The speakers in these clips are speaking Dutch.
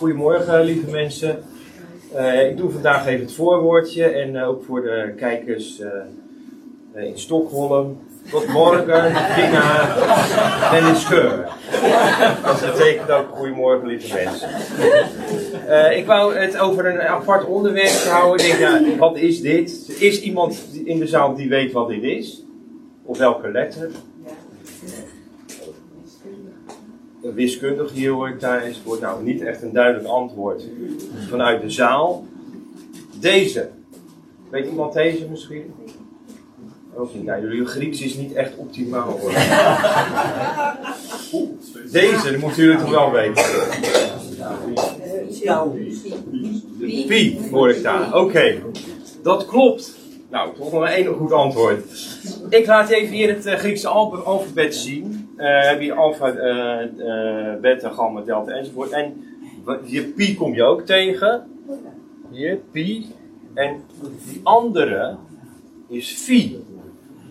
Goedemorgen, lieve mensen. Uh, ik doe vandaag even het voorwoordje en uh, ook voor de kijkers uh, in Stockholm. Tot morgen, Dina en in Scheur. Dat betekent ook goedemorgen, lieve mensen. ik wou het over een apart onderwerp houden. Ik denk, wat is dit? Is iemand in de zaal die weet wat dit is? Of welke letter? Wiskundig hier hoor ik thuis. Wordt nou niet echt een duidelijk antwoord vanuit de zaal. Deze. Weet iemand deze misschien? Ook niet. Nou, jullie Grieks is niet echt optimaal hoor. Deze, dat moeten jullie toch wel weten. Pi, hoor ik daar. Oké, dat klopt. Nou, toch nog één goed antwoord. Ik laat even hier het uh, Griekse alfabet zien. Uh, heb je alfa, uh, beta, gamma, delta enzovoort. En hier pi kom je ook tegen. Hier, pi. En die andere is phi.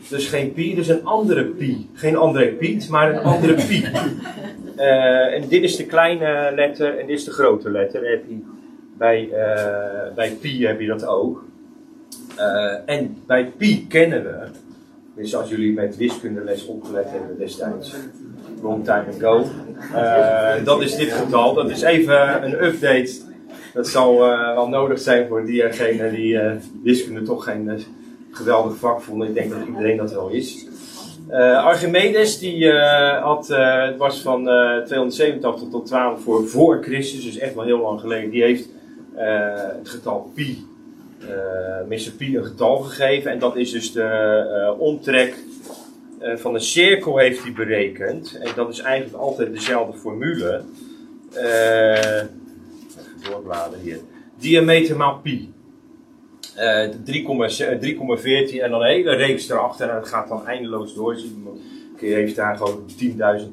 Dus geen pi, dus een andere pi. Geen André Piet, maar een andere pi. en dit is de kleine letter en dit is de grote letter. Heb je bij, bij pi heb je dat ook. Uh, en bij pi kennen we, dus als jullie met wiskundeles opgelet hebben destijds, long time ago, uh, dat is dit getal. Dat is even een update. Dat zal uh, wel nodig zijn voor diegenen die wiskunde toch geen geweldig vak vonden. Ik denk dat iedereen dat wel is. Archimedes die had, was van 287 tot 12 voor, voor Christus, dus echt wel heel lang geleden. Die heeft het getal pi Mr. Pi een getal gegeven. En dat is dus de uh, omtrek uh, van een cirkel heeft hij berekend. En dat is eigenlijk altijd dezelfde formule. even doorbladeren hier. Diameter maal pi. 3,14 en dan een hele reeks erachter. En het gaat dan eindeloos door. Keer heeft daar gewoon 10.000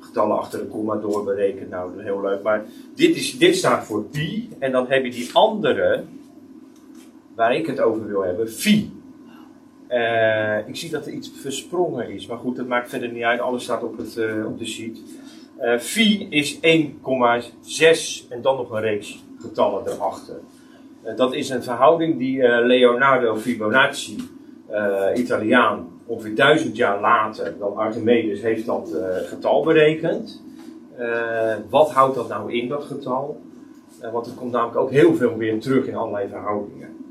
getallen achter de komma doorberekend. Nou, dat is heel leuk. Maar dit, is, dit staat voor pi. En dan heb je die andere waar ik het over wil hebben, phi. Uh, ik zie dat er iets versprongen is, maar goed, dat maakt verder niet uit. Alles staat op, het, uh, op de sheet. Uh, phi is 1,6 en dan nog een reeks getallen erachter. dat is een verhouding die Leonardo Fibonacci, Italiaan, ongeveer duizend jaar later dan Archimedes, heeft dat getal berekend. wat houdt dat nou in, dat getal? want er komt namelijk ook heel veel weer terug in allerlei verhoudingen.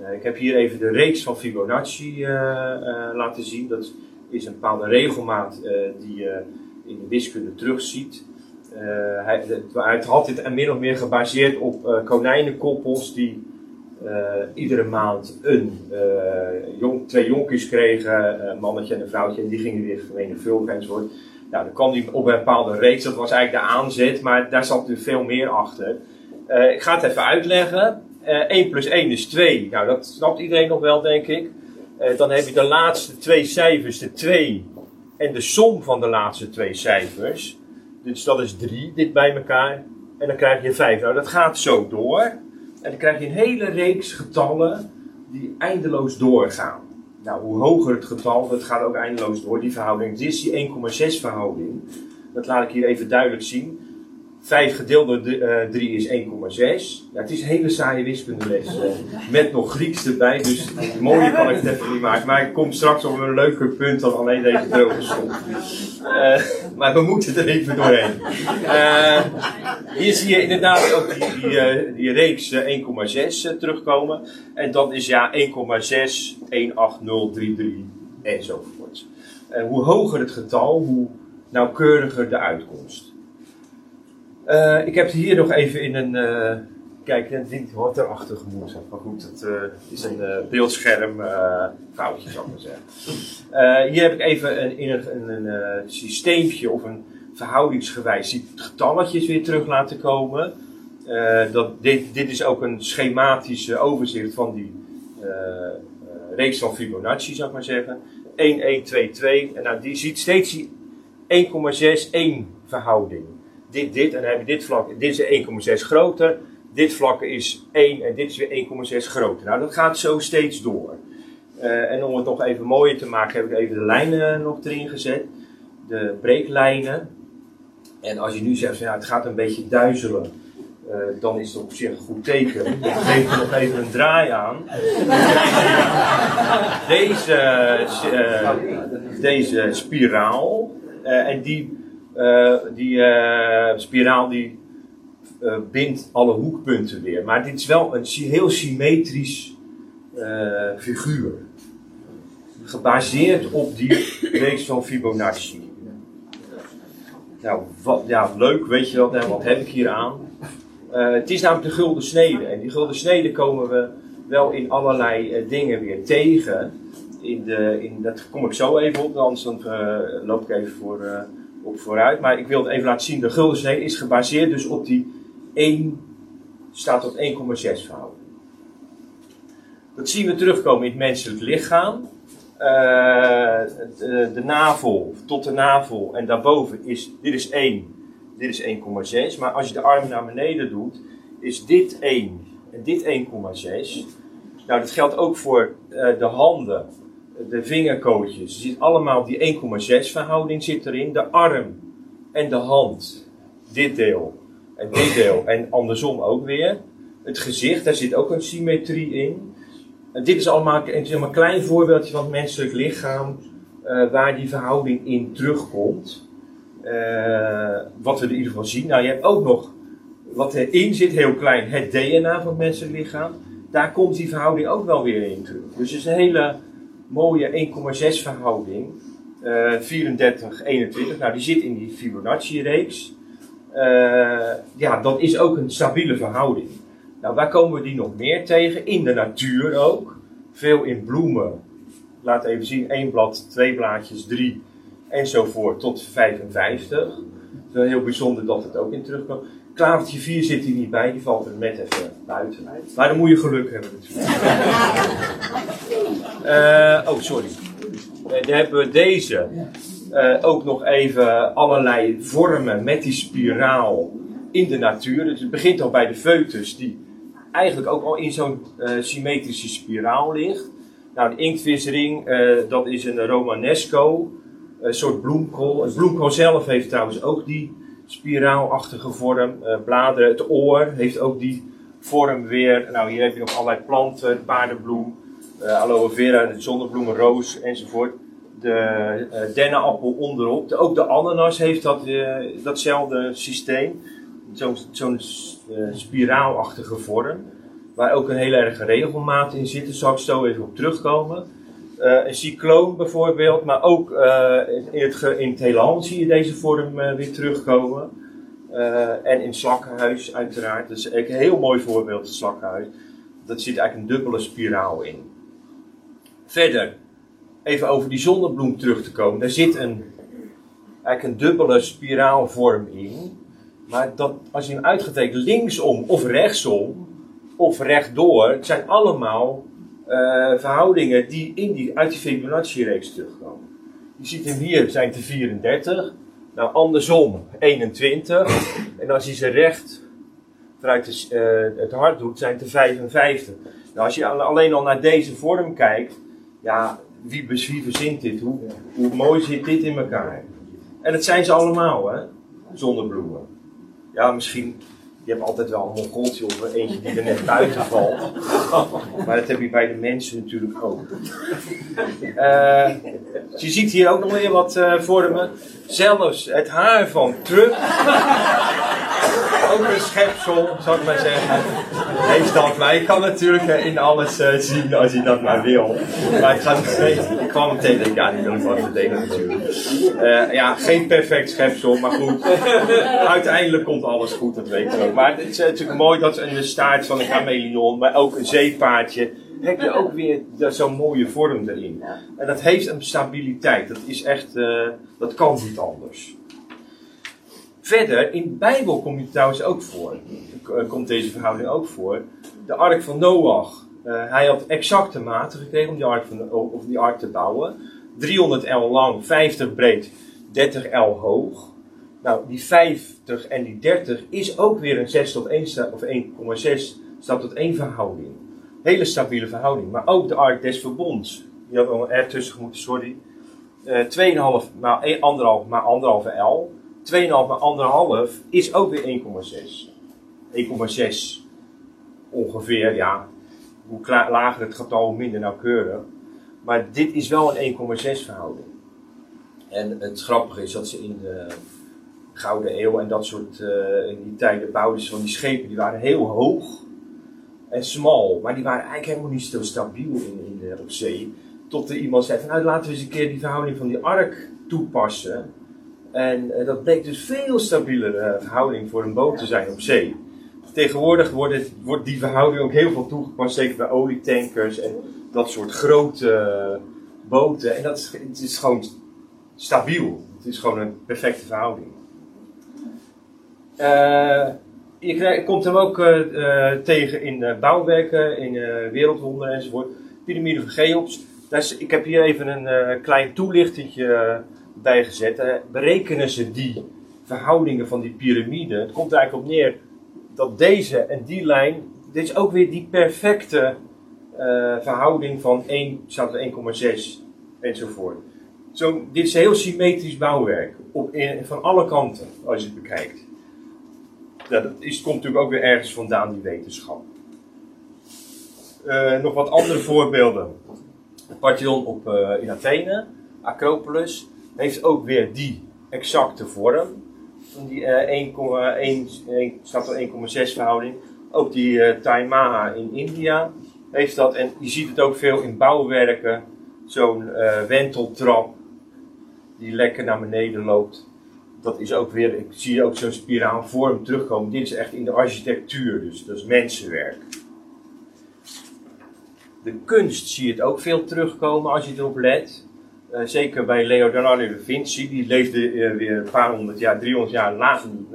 Uh, ik heb hier even de reeks van Fibonacci uh, uh, laten zien. Dat is een bepaalde regelmaat die je in de wiskunde terugziet. hij, het had dit min of meer gebaseerd op konijnenkoppels die iedere maand een, jong, twee jonkies kregen, een mannetje en een vrouwtje, en die gingen weer vermenigvuldigen enzovoort. Nou, dan kwam die op een bepaalde reeks, dat was eigenlijk de aanzet, maar daar zat er veel meer achter. ik ga het even uitleggen. 1 eh, plus 1 is 2. Nou, dat snapt iedereen nog wel, denk ik. Uh, dan heb je de laatste twee cijfers, de 2 en de som van de laatste twee cijfers. Dus dat is 3, dit bij elkaar. En dan krijg je 5. Nou, dat gaat zo door. En dan krijg je een hele reeks getallen die eindeloos doorgaan. Nou, hoe hoger het getal, dat gaat ook eindeloos door, die verhouding. Dit is die 1,6 verhouding. Dat laat ik hier even duidelijk zien. 5 gedeeld door 3 uh, is 1,6. Ja, het is een hele saaie wiskundeles. Uh, met nog Grieks erbij, dus mooie kan ik het even niet maken. Maar ik kom straks op een leuker punt dan alleen deze droge som. Uh, maar we moeten er even doorheen. hier zie je inderdaad ook die, die, die reeks 1,6 terugkomen. En dat is ja 1,6, 18033 enzovoort. hoe hoger het getal, hoe nauwkeuriger de uitkomst. Uh, ik heb hier nog even in een. Uh, kijk, het ding wat erachter gemoed Maar goed, het uh, is een beeldscherm foutje, zou ik maar zeggen. hier heb ik even een, in een, een, een systeempje of een verhoudingsgewijs die getalletjes weer terug laten komen. dat, dit, dit is ook een schematisch overzicht van die reeks van Fibonacci, zou ik maar zeggen. 1, 1, 2, 2. En nou, die ziet steeds die 1,6, 1 verhouding dit, dit, en dan heb je dit vlak, dit is 1,6 groter, dit vlak is 1 en dit is weer 1,6 groter. Nou, dat gaat zo steeds door. Uh, en om het nog even mooier te maken, heb ik even de lijnen nog erin gezet. De breeklijnen. En als je nu zegt, ja, het gaat een beetje duizelen, uh, dan is het op zich een goed teken. Dan geef je nog even een draai aan. deze, uh, deze spiraal, en die, die spiraal die bindt alle hoekpunten weer. Maar dit is wel een heel symmetrisch figuur. Gebaseerd op die reeks van Fibonacci. Nou, wat, ja, leuk, weet je dat, hè? wat heb ik hier aan? Het is namelijk de gulden snede. En die gulden snede komen we wel in allerlei dingen weer tegen. In de, in, dat kom ik zo even op, anders dan, loop ik even voor, op vooruit. Maar ik wil het even laten zien. De gulden snede is gebaseerd dus op die 1 staat tot 1,6 verhouding. Dat zien we terugkomen in het menselijk lichaam. De, de, navel tot de navel en daarboven is, dit is 1 dit is 1,6. Maar als je de arm naar beneden doet, is dit 1 en dit 1,6. Nou, dat geldt ook voor uh, de handen, de vingerkootjes. Je ziet allemaal die 1,6 verhouding zit erin. De arm en de hand, dit deel en dit deel. En andersom ook weer. Het gezicht, daar zit ook een symmetrie in. En dit is allemaal een klein voorbeeldje van het menselijk lichaam, uh, waar die verhouding in terugkomt. Uh, wat we in ieder geval zien. Nou, je hebt ook nog wat erin zit, heel klein, het DNA van het menselijk lichaam. Daar komt die verhouding ook wel weer in terug. Dus het is een hele mooie 1,6 verhouding. Uh, 34, 21. Nou, die zit in die Fibonacci-reeks. Uh, ja, dat is ook een stabiele verhouding. Nou, waar komen we die nog meer tegen? In de natuur ook. Veel in bloemen. Laat even zien, één blad, twee blaadjes, drie enzovoort tot 55. Het is heel bijzonder dat het ook in terugkomt. Klavertje 4 zit hier niet bij, die valt er net even buiten. Maar dan moet je geluk hebben natuurlijk. uh, oh, sorry. Uh, dan hebben we deze. Uh, ook nog even allerlei vormen met die spiraal in de natuur. Dus het begint al bij de foetus, die eigenlijk ook al in zo'n symmetrische spiraal ligt. Nou, de inktvisring, dat is een Romanesco een soort bloemkool. Het bloemkool zelf heeft trouwens ook die spiraalachtige vorm. Bladeren, het oor heeft ook die vorm weer. Nou, hier heb je nog allerlei planten, paardenbloem, aloe vera, de zonnebloemen, roos enzovoort. De uh, dennenappel onderop. De, ook de ananas heeft dat, datzelfde systeem. Zo'n zo spiraalachtige vorm. Waar ook een hele erge regelmaat in zit. Daar zal ik zo even op terugkomen. Een cycloon bijvoorbeeld, maar ook in, het in het zie je deze vorm weer terugkomen. en in slakkenhuis uiteraard. Dat is een heel mooi voorbeeld, het slakkenhuis. Dat zit eigenlijk een dubbele spiraal in. Verder, even over die zonnebloem terug te komen. Daar zit een, eigenlijk een dubbele spiraalvorm in. Maar dat, als je hem uitgetekend linksom of rechtsom of rechtdoor, het zijn allemaal uh, verhoudingen die, in die uit die Fibonacci-reeks terugkomen. Je ziet hem hier zijn te 34. Nou, andersom 21. En als je ze recht vanuit uh, het hart doet, zijn te 55. Nou, als je alleen al naar deze vorm kijkt, ja, wie, wie verzint dit? Hoe, hoe mooi zit dit in elkaar? En dat zijn ze allemaal, hè? Zonnebloemen. Ja, misschien je hebt altijd wel een mongooltje of eentje die er net buiten valt. Maar dat heb je bij de mensen natuurlijk ook. Uh, je ziet hier ook nog weer wat uh, vormen. Zelfs het haar van Trump. Ook een schepsel, zou ik maar zeggen. Heeft dat, maar je kan natuurlijk in alles uh, zien als je dat maar wil. Maar ik, ga ik kwam meteen denken, ja, die wil ik wel verdelen natuurlijk. ja, geen perfect schepsel, maar goed. Uiteindelijk komt alles goed, dat weet je ook. Maar het is natuurlijk mooi dat de staart van een chameleon, maar ook een zeepaardje, heb je ook weer zo'n mooie vorm erin. En dat heeft een stabiliteit. Dat is echt, dat kan niet anders. Verder, in de Bijbel komt het trouwens ook voor. Eh, komt deze verhouding ook voor. De ark van Noach. Uh, hij had exacte maten gekregen om die ark, van, die ark te bouwen. 300 L lang, 50 breed, 30 L hoog. Nou, die 50 en die 30 is ook weer een 6 tot 1 of 1,6 staat tot 1 verhouding. Hele stabiele verhouding. Maar ook de ark des verbonds. Die had al een R tussen moeten, sorry. Uh, 2,5 maar 1,5 maar 1,5 L. maar 1,5 is ook weer 1,6. 1,6 ongeveer, ja. Hoe lager het getal, hoe minder nauwkeurig. Maar dit is wel een 1,6 verhouding. En het grappige is dat ze in de Gouden Eeuw en dat soort uh, in die tijden bouwden van die schepen, die waren heel hoog en smal, maar die waren eigenlijk helemaal niet zo stabiel in, in de, op zee. Tot er iemand zei van nou laten we eens een keer die verhouding van die ark toepassen. En uh, dat bleek dus veel stabielere uh, verhouding voor een boot te zijn op zee. Tegenwoordig wordt, wordt die verhouding ook heel veel toegepast, zeker bij olietankers en dat soort grote boten. En dat is, het is gewoon stabiel. Het is gewoon een perfecte verhouding. Uh, je komt hem ook uh, tegen in bouwwerken, in wereldwonderen enzovoort. Pyramide van Cheops. Dus ik heb hier even een klein toelichtingje bij gezet. berekenen ze die verhoudingen van die piramide. Het komt er eigenlijk op neer dat deze en die lijn. Dit is ook weer die perfecte verhouding van 1 staat 1,6 enzovoort. Zo, dit is heel symmetrisch bouwwerk. Op, van alle kanten, als je het bekijkt. dat is, komt natuurlijk ook weer ergens vandaan, die wetenschap. Uh, nog wat andere voorbeelden. Het Parthenon op, uh, in Athene, Acropolis, heeft ook weer die exacte vorm. Van die uh, 1,1 staat er 1,6 verhouding. Ook die uh, Taimaha in India heeft dat. En je ziet het ook veel in bouwwerken. Zo'n wenteltrap die lekker naar beneden loopt. Dat is ook weer, ik zie ook zo'n spiraalvorm terugkomen. Dit is echt in de architectuur, dus dat is mensenwerk. De kunst zie je het ook veel terugkomen als je erop let. Uh, zeker bij Leonardo da Vinci, die leefde uh, weer een paar honderd jaar, 300 jaar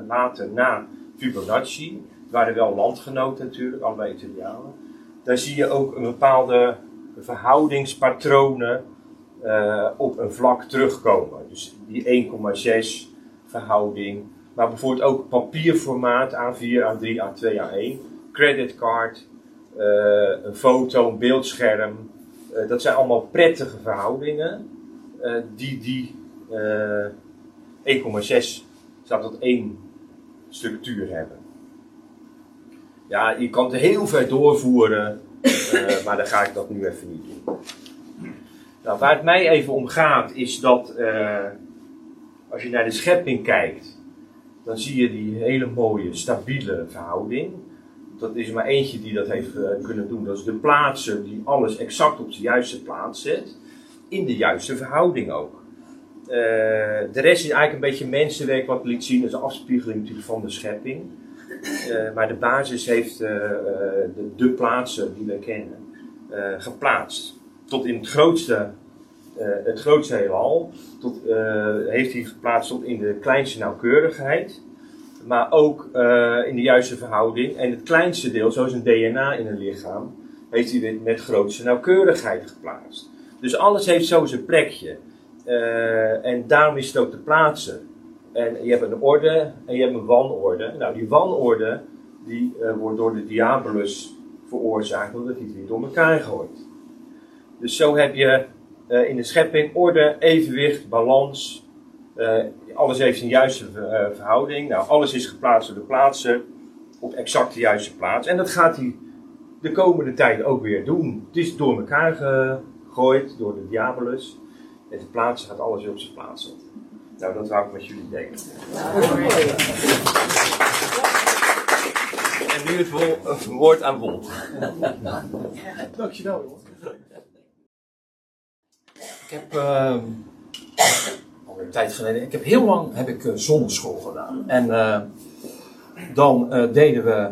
later, na Fibonacci. Het waren wel landgenoten natuurlijk, allebei Italianen. Daar zie je ook een bepaalde verhoudingspatronen uh, op een vlak terugkomen. Dus die 1,6 verhouding. Maar bijvoorbeeld ook papierformaat A4, A3, A2, A1. Creditcard, een foto, een beeldscherm. Dat zijn allemaal prettige verhoudingen. Die die 1,6 staat tot één structuur hebben. Ja, je kan het heel ver doorvoeren, maar dan ga ik dat nu even niet doen. Nou, waar het mij even om gaat, is dat als je naar de schepping kijkt, dan zie je die hele mooie, stabiele verhouding. Dat is maar eentje die dat heeft kunnen doen. Dat is de plaatser die alles exact op de juiste plaats zet. In de juiste verhouding ook. Uh, de rest is eigenlijk een beetje mensenwerk wat liet zien. Een afspiegeling natuurlijk van de schepping. maar de basis heeft de, de plaatser die we kennen geplaatst tot in het grootste, het grootste heelal. Tot, heeft hij geplaatst tot in de kleinste nauwkeurigheid. Maar ook in de juiste verhouding. En het kleinste deel, zoals een DNA in een lichaam, heeft hij weer met grootste nauwkeurigheid geplaatst. Dus alles heeft zo zijn plekje. en daarom is het ook te plaatsen. En je hebt een orde en je hebt een wanorde. Nou, die wanorde die wordt door de diabolus veroorzaakt omdat hij het weer door elkaar gooit. Dus zo heb je uh, in de schepping orde, evenwicht, balans. Alles heeft een juiste verhouding. Nou, alles is geplaatst door de plaatser op exact de juiste plaats. En dat gaat hij de komende tijd ook weer doen. Het is door elkaar gegooid door de diabolus. En de plaatser gaat alles weer op zijn plaats zetten. Nou, dat wou ik met jullie delen. En nu het woord aan Wond. Dankjewel, jongen heb uh, alweer een tijd geleden, ik heb heel lang heb ik uh, zonneschool gedaan. En uh, dan uh, deden we,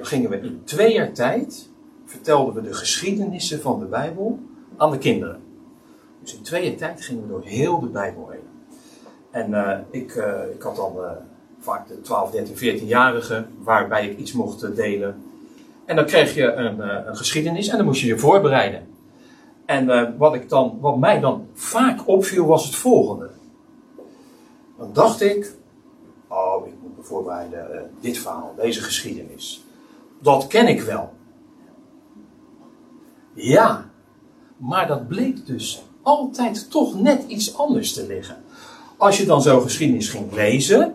gingen we in twee jaar tijd, vertelden we de geschiedenissen van de Bijbel aan de kinderen. Dus in twee jaar tijd gingen we door heel de Bijbel heen. En ik, ik had dan vaak de 12, 13, 14-jarigen waarbij ik iets mocht delen. En dan kreeg je een, een geschiedenis en dan moest je je voorbereiden. En wat, ik dan, wat mij dan vaak opviel was het volgende. Dan dacht ik, oh, ik moet me voorbereiden, dit verhaal, deze geschiedenis. Dat ken ik wel. Ja, maar dat bleek dus altijd toch net iets anders te liggen. als je dan zo geschiedenis ging lezen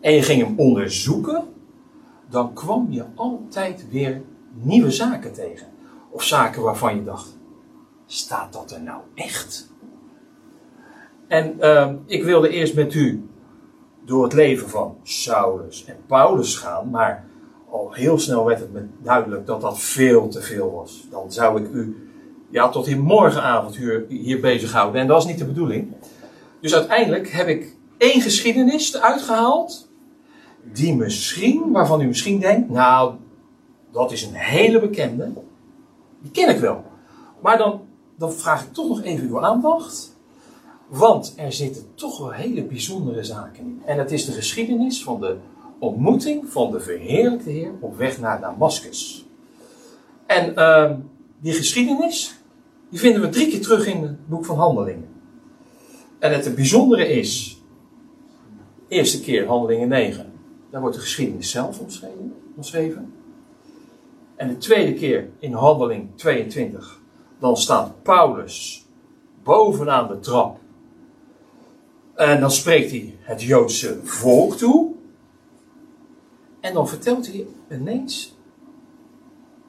en je ging hem onderzoeken, dan kwam je altijd weer nieuwe zaken tegen. Of zaken waarvan je dacht, staat dat er nou echt? En uh, ik wilde eerst met u door het leven van Saulus en Paulus gaan, maar al heel snel werd het me duidelijk dat dat veel te veel was. Dan zou ik u ja, tot hier morgenavond hier, hier bezighouden en dat is niet de bedoeling. Dus uiteindelijk heb ik één geschiedenis eruit gehaald, die misschien, waarvan u misschien denkt, nou, dat is een hele bekende, die ken ik wel. Maar dan, dan vraag ik toch nog even uw aandacht. Want er zitten toch wel hele bijzondere zaken in. En het is de geschiedenis van de ontmoeting van de verheerlijkte Heer op weg naar Damascus. En uh, die geschiedenis, die vinden we drie keer terug in het boek van Handelingen. En het bijzondere is, eerste keer Handelingen 9, daar wordt de geschiedenis zelf omschreven. omschreven. En de tweede keer in Handeling 22, dan staat Paulus bovenaan de trap en dan spreekt hij het Joodse volk toe. En dan vertelt hij ineens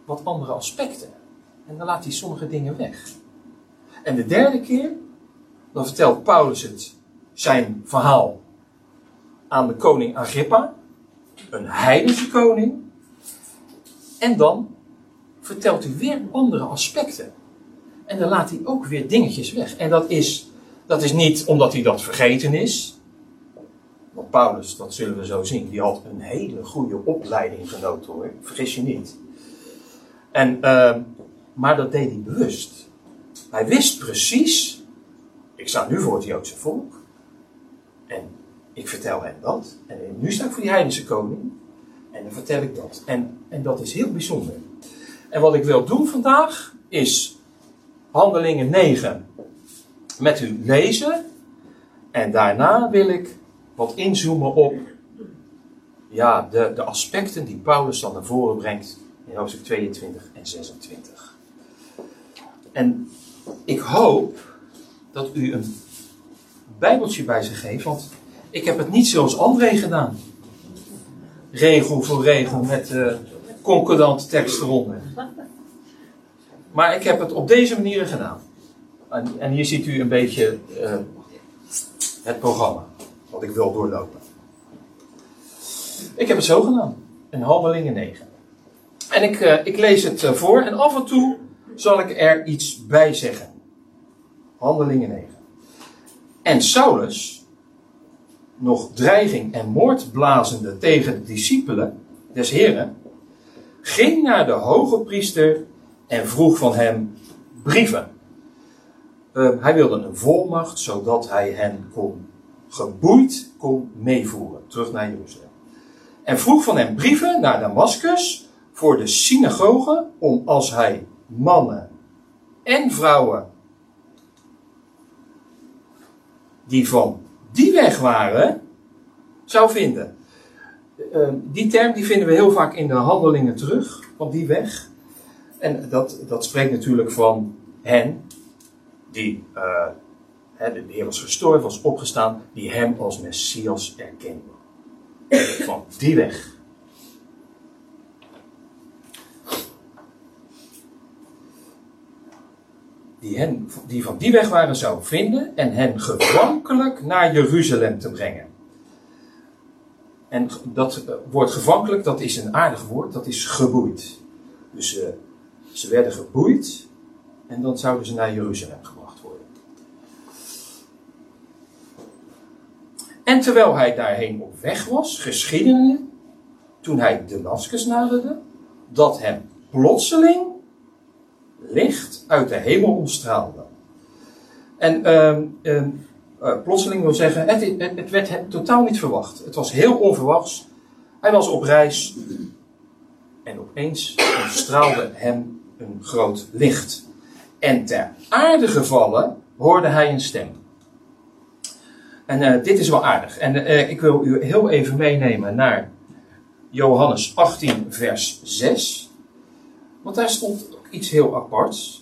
wat andere aspecten. En dan laat hij sommige dingen weg. En de derde keer, dan vertelt Paulus het, zijn verhaal aan de koning Agrippa, een heidense koning. En dan vertelt hij weer andere aspecten. En dan laat hij ook weer dingetjes weg. En dat is dat is niet omdat hij dat vergeten is. Want Paulus, dat zullen we zo zien, die had een hele goede opleiding genoten hoor. Vergis je niet. En, uh, maar dat deed hij bewust. Hij wist precies, ik sta nu voor het Joodse volk. En ik vertel hem dat. En nu sta ik voor die heidense koning. En dan vertel ik dat. En, en dat is heel bijzonder. En wat ik wil doen vandaag is Handelingen 9 met u lezen. En daarna wil ik wat inzoomen op ja, de, de aspecten die Paulus dan naar voren brengt in hoofdstuk 22 en 26. En ik hoop dat u een Bijbeltje bij zich geeft, want ik heb het niet zoals André gedaan. Regel voor regel met uh, concordante tekst eronder. Maar ik heb het op deze manier gedaan. En, en hier ziet u een beetje uh, het programma wat ik wil doorlopen. Ik heb het zo gedaan. In Handelingen 9. En ik, uh, ik lees het uh, voor en af en toe zal ik er iets bij zeggen. Handelingen 9. En Saulus, nog dreiging en moord blazende tegen de discipelen des Heren, ging naar de hoge priester en vroeg van hem brieven uh, hij wilde een volmacht zodat hij hen kon geboeid kon meevoeren terug naar Jeruzalem. En vroeg van hem brieven naar Damascus voor de synagoge om als hij mannen en vrouwen die van die weg waren, zou vinden. Uh, die term die vinden we heel vaak in de handelingen terug, van die weg. En dat, dat spreekt natuurlijk van hen die, uh, de Heer was gestorven, was opgestaan, die hem als Messias erkenden. Van die weg. Die, hen, die van die weg waren zou vinden en hen gevankelijk naar Jeruzalem te brengen. En dat uh, woord gevankelijk, dat is een aardig woord, dat is geboeid. Dus uh, ze werden geboeid en dan zouden ze naar Jeruzalem gebracht. En terwijl hij daarheen op weg was, geschiedde toen hij Damascus naderde, dat hem plotseling uit de hemel omstraalde. En uh, uh, plotseling wil zeggen, het, het, werd totaal niet verwacht. Het was heel onverwachts. Hij was op reis en opeens straalde hem een groot licht. En ter aarde gevallen hoorde hij een stem. En uh, dit is wel aardig. En uh, ik wil u heel even meenemen naar Johannes 18, vers 6. Want daar stond ook iets heel aparts.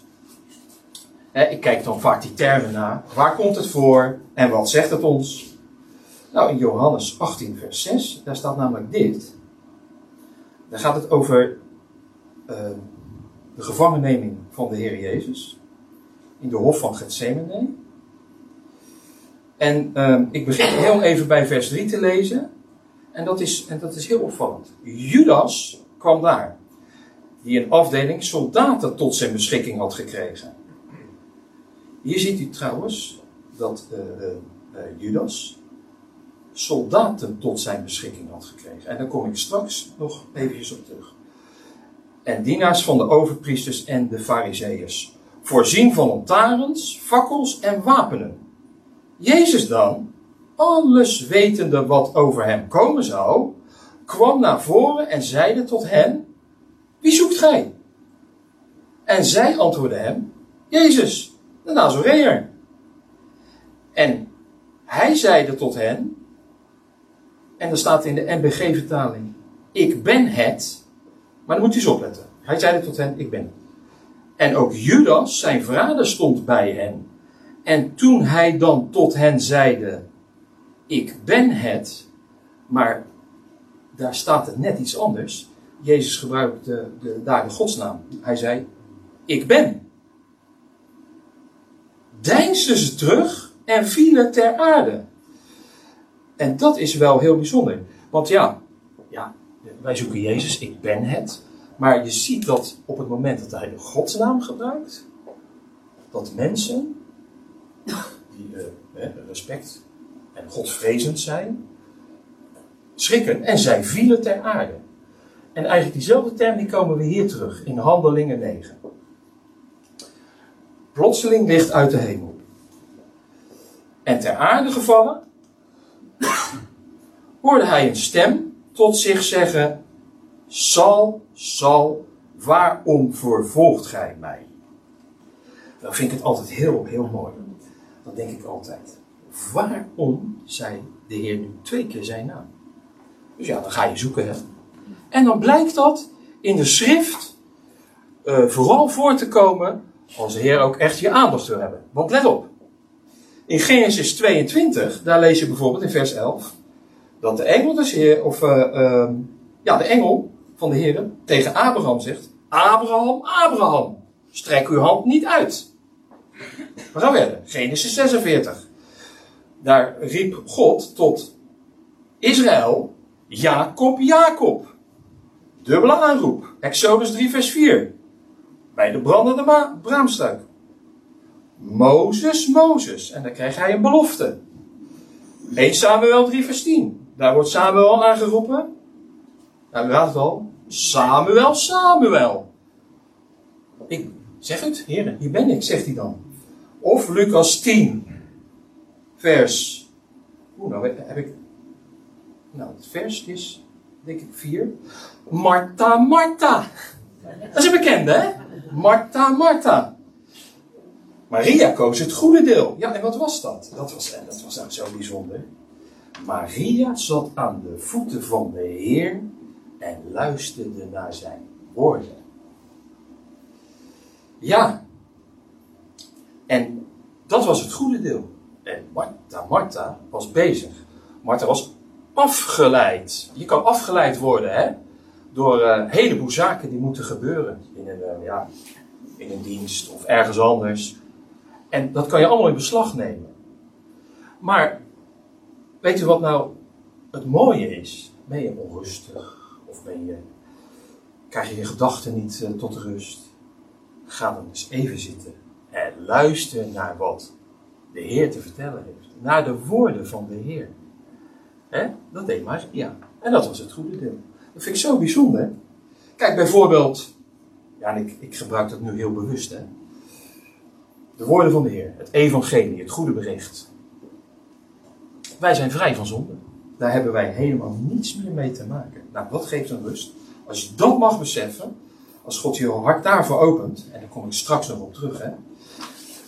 Ik kijk dan vaak die termen na. Waar komt het voor en wat zegt het ons? Nou, in Johannes 18, vers 6, daar staat namelijk dit. Daar gaat het over uh, de gevangenneming van de Heer Jezus in de hof van Gethsemane. En uh, ik begin heel even bij vers 3 te lezen. En dat, is, en dat is heel opvallend. Judas kwam daar, die een afdeling soldaten tot zijn beschikking had gekregen. Hier ziet u trouwens dat uh, uh, Judas soldaten tot zijn beschikking had gekregen. En daar kom ik straks nog even op terug. En dienaars van de overpriesters en de fariseeërs. Voorzien van lantaarns, fakkels en wapenen. Jezus dan, alles wetende wat over hem komen zou, kwam naar voren en zeide tot hen: Wie zoekt gij? En zij antwoordden hem: Jezus, de Nazoreër. En hij zeide tot hen: en er staat in de NBG-vertaling: Ik ben het. Maar dan moet u eens opletten. Hij zei tot hen: Ik ben. En ook Judas, zijn vader, stond bij hen. En toen hij dan tot hen zeide: Ik ben het. Maar daar staat het net iets anders. Jezus gebruikte de, daar de godsnaam. Hij zei: Ik ben. Deinsden ze terug en vielen ter aarde. En dat is wel heel bijzonder. Want ja, ja, wij zoeken Jezus, ik ben het. Maar je ziet dat op het moment dat hij de godsnaam gebruikt, dat mensen die uh, respect en godvrezend zijn, schrikken en zij vielen ter aarde. En eigenlijk diezelfde term die komen we hier terug in Handelingen 9. Plotseling licht uit de hemel. En ter aarde gevallen hoorde hij een stem tot zich zeggen: Sal, Sal, waarom vervolgt gij mij? Dan vind ik het altijd heel, heel mooi. Dan denk ik altijd: waarom zei de Heer nu twee keer zijn naam? Dus ja, dan ga je zoeken. Hè? En dan blijkt dat in de schrift uh, vooral voor te komen de Heer ook echt je aandacht wil hebben. Want let op. In Genesis 22, daar lees je bijvoorbeeld in vers 11 dat de engel of uh, uh, ja, de engel van de Heer tegen Abraham zegt: Abraham, Abraham, strek uw hand niet uit. We gaan verder. Genesis 46. Daar riep God tot Israël: Jacob, Jacob. Dubbele aanroep. Exodus 3, vers 4. Bij de brandende braamstruik. Mozes, Mozes. En dan krijgt hij een belofte. 1 Samuel 3, vers 10. Daar wordt Samuel aangeroepen. Nou, u raadt het al. Samuel, Samuel. Ik zeg het, heren, hier ben ik, zegt hij dan. Of Lucas 10, vers. Oeh, nou heb ik. Nou, het vers is, denk ik, 4. Martha, Martha. Dat is een bekende, hè? Martha, Martha. Maria koos het goede deel. Ja, en wat was dat? Dat was, en dat was nou zo bijzonder. Maria zat aan de voeten van de Heer en luisterde naar zijn woorden. Ja. En dat was het goede deel. En Martha, Martha was bezig. Martha was afgeleid. Je kan afgeleid worden, hè? Door uh, een heleboel zaken die moeten gebeuren. In een, uh, ja, in een dienst of ergens anders. En dat kan je allemaal in beslag nemen. Maar Weet je wat nou het mooie is? Ben je onrustig? Of ben je, krijg je je gedachten niet uh, tot rust? Ga dan eens even zitten en luister naar wat de Heer te vertellen heeft. Naar de woorden van de Heer. Hè? Dat deed maar, ja. En dat was het goede deel. Dat vind ik zo bijzonder. Kijk bijvoorbeeld, ja, en ik, ik gebruik dat nu heel bewust, hè. De woorden van de Heer, het evangelie, het goede bericht. Wij zijn vrij van zonde. Daar hebben wij helemaal niets meer mee te maken. Nou, dat geeft een rust. Als je dat mag beseffen, als God je hart daarvoor opent, en daar kom ik straks nog op terug, hè.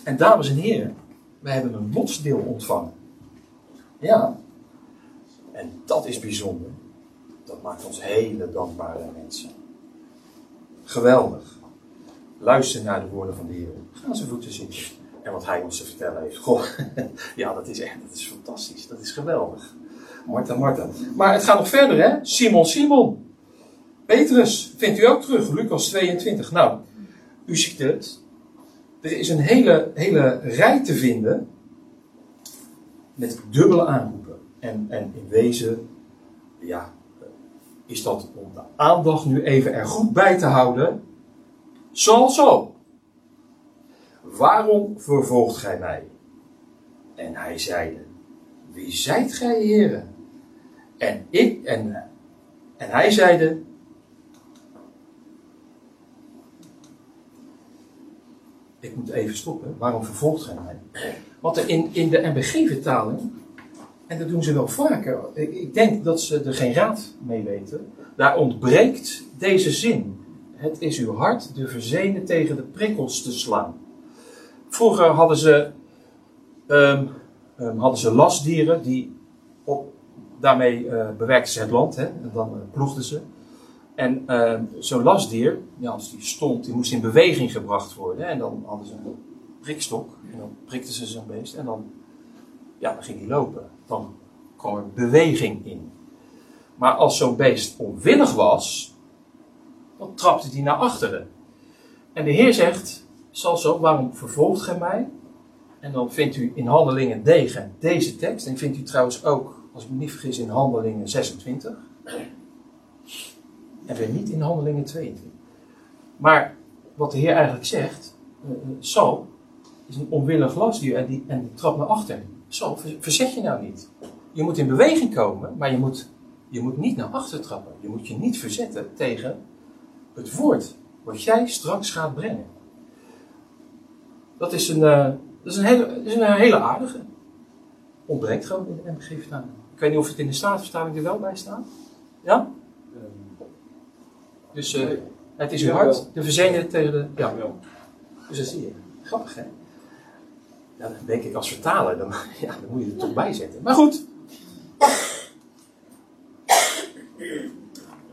En dames en heren, wij hebben een lotsdeel ontvangen. Ja. En dat is bijzonder. Dat maakt ons hele dankbare mensen. Geweldig. luister naar de woorden van de Heer. Ga aan zijn voeten zitten. En wat hij ons te vertellen heeft. Goh, ja, dat is echt, dat is fantastisch. Dat is geweldig. Marta, Marta. Maar het gaat nog verder, hè? Simon, Simon. Petrus, vindt u ook terug, Lucas 22. Nou, u ziet het. Er is een hele, hele rij te vinden met dubbele aanroepen. En, en in wezen, ja, is dat om de aandacht nu even er goed bij te houden. Zo, zo. Waarom vervolgt gij mij? En hij zeide, wie zijt gij, heren? En ik, en, en hij zeide, ik moet even stoppen, waarom vervolgt gij mij? Want in, in de NBG-vertaling, en dat doen ze wel vaker, ik, denk dat ze er geen raad mee weten, daar ontbreekt deze zin. Het is uw hart de verzenen tegen de prikkels te slaan. Vroeger hadden ze, um, um, hadden ze lastdieren die op, daarmee uh, bewerkten ze het land hè, en dan uh, ploegden ze. En uh, zo'n lastdier, ja, als die stond, die moest in beweging gebracht worden. En dan hadden ze een prikstok en dan prikten ze zo'n beest en dan, ja, dan ging hij lopen. Dan kwam er beweging in. Maar als zo'n beest onwillig was, dan trapte hij naar achteren. En de Heer zegt, zal zo, waarom vervolgt gij mij? En dan vindt u in Handelingen 9 deze tekst. En vindt u trouwens ook, als ik me niet vergis, in Handelingen 26. En weer niet in Handelingen 22. Maar wat de Heer eigenlijk zegt, uh, Saul is een onwillig lastdier en die, en die trapt naar achter. Saul, verzet je nou niet. Je moet in beweging komen, maar je moet, je moet niet naar achter trappen. Je moet je niet verzetten tegen het woord wat jij straks gaat brengen. Dat is een, uh, dat is een, hele, dat is een hele aardige. Ontbreekt gewoon in de MBG-vertaling. Ik weet niet of het in de Statenvertaling er wel bij staat. Ja? Dus uh, het is uw hart, de verzenen tegen de. Ja, dus dat zie je. Grappig, hè? Dan denk ik als vertaler, dan, ja, dan moet je er toch bij zetten. Maar goed.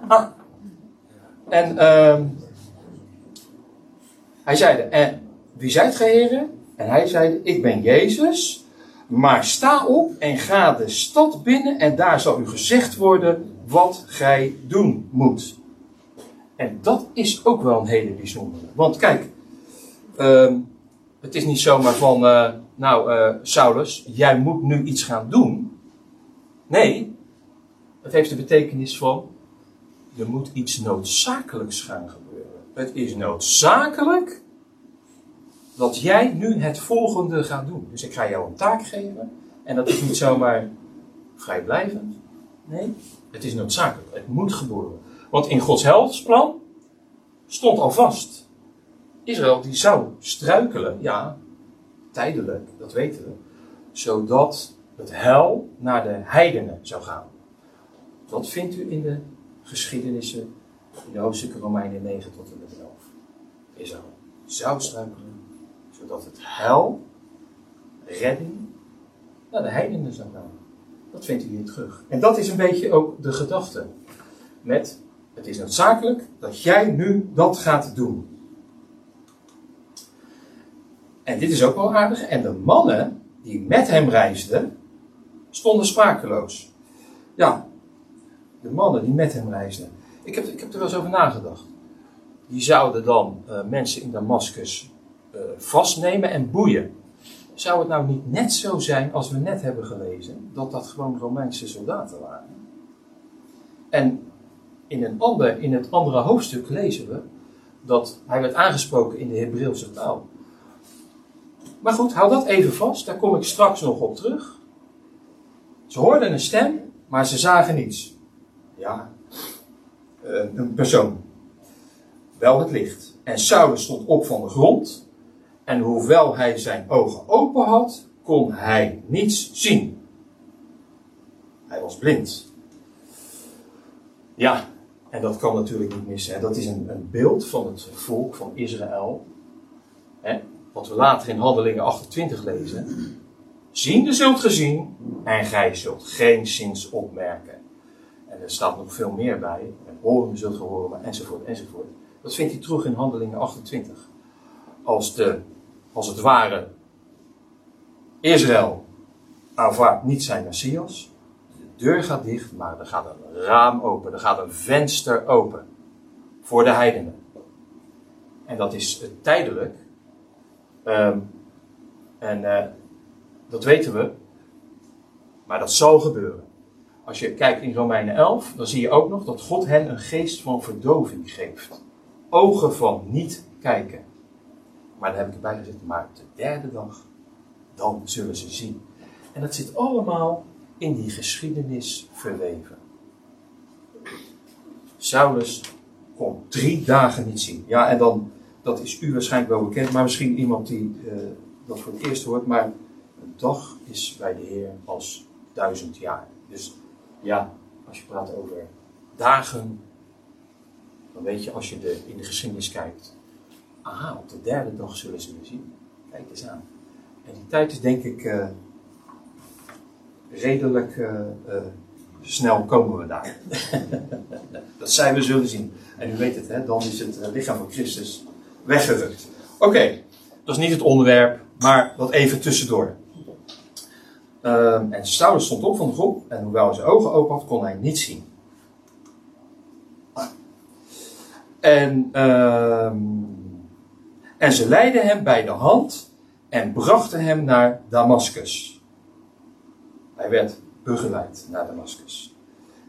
Ah. En uh, hij zeide, en wie zijt gij, heren? En hij zeide, ik ben Jezus, maar sta op en ga de stad binnen en daar zal u gezegd worden wat gij doen moet. En dat is ook wel een hele bijzondere. Want kijk, uh, het is niet zomaar van, uh, nou uh, Saulus, jij moet nu iets gaan doen. Nee, het heeft de betekenis van, er moet iets noodzakelijks gaan gebeuren. Het is noodzakelijk dat jij nu het volgende gaat doen. Dus ik ga jou een taak geven. En dat is niet zomaar vrijblijvend. Nee, het is noodzakelijk. Het moet gebeuren. Want in Gods helsplan stond al vast. Israël die zou struikelen, ja, tijdelijk, dat weten we. Zodat het hel naar de heidenen zou gaan. Dat vindt u in de geschiedenissen, in de hoofdstukken Romeinen 9 tot en met 11. Israël zou struikelen, zodat het hel, redding, naar de heidenen zou gaan. Dat vindt u hier terug. En dat is een beetje ook de gedachte. Met, het is noodzakelijk dat jij nu dat gaat doen. En dit is ook wel aardig. En de mannen die met hem reisden, stonden sprakeloos. Ja, de mannen die met hem reisden. Ik heb, ik heb er wel eens over nagedacht. Die zouden dan uh, mensen in Damascus uh, vastnemen en boeien. Zou het nou niet net zo zijn als we net hebben gelezen, dat dat gewoon Romeinse soldaten waren? En in, een ander, in het andere hoofdstuk lezen we dat hij werd aangesproken in de Hebreeuwse taal. Maar goed, hou dat even vast, daar kom ik straks nog op terug. Ze hoorden een stem, maar ze zagen niets. Ja, een persoon. Wel het licht. En Saulus stond op van de grond. En hoewel hij zijn ogen open had, kon hij niets zien. Hij was blind. Ja, en dat kan natuurlijk niet missen. Dat is een, een, beeld van het volk van Israël. Hè, wat we later in Handelingen 28 lezen. Ziende zult gezien en gij zult geen zins opmerken. En er staat nog veel meer bij. En horen zult gehoren, enzovoort, enzovoort. Dat vindt hij terug in Handelingen 28. als, de, als het ware Israël aanvaardt niet zijn Messias. De deur gaat dicht, maar er gaat een raam open, er gaat een venster open voor de heidenen. En dat is tijdelijk. Ehm, en uh, dat weten we. Maar dat zal gebeuren. Als je kijkt in Romeinen 11, dan zie je ook nog dat God hen een geest van verdoving geeft. Ogen van niet kijken. Maar daar heb ik erbij gezet, maar de derde dag, dan zullen ze zien. En dat zit allemaal in die geschiedenis verweven. Saulus kon drie dagen niet zien. Ja, en dan, dat is u waarschijnlijk wel bekend, maar misschien iemand die uh, dat voor het eerst hoort. Maar een dag is bij de Heer als duizend jaar. Dus ja, als je praat over dagen, dan weet je als je de, in de geschiedenis kijkt. Aha, op de derde dag zullen ze me zien. Kijk eens aan. En die tijd is denk ik uh, redelijk uh, snel komen we daar. dat zij we zullen zien. En u weet het, hè, dan is het lichaam van Christus weggerukt. Oké, dat is niet het onderwerp, maar wat even tussendoor. Um, en Saulus stond op van de groep en hoewel hij zijn ogen open had, kon hij niet zien. En, um, en ze leidden hem bij de hand en brachten hem naar Damascus. Hij werd begeleid naar Damascus.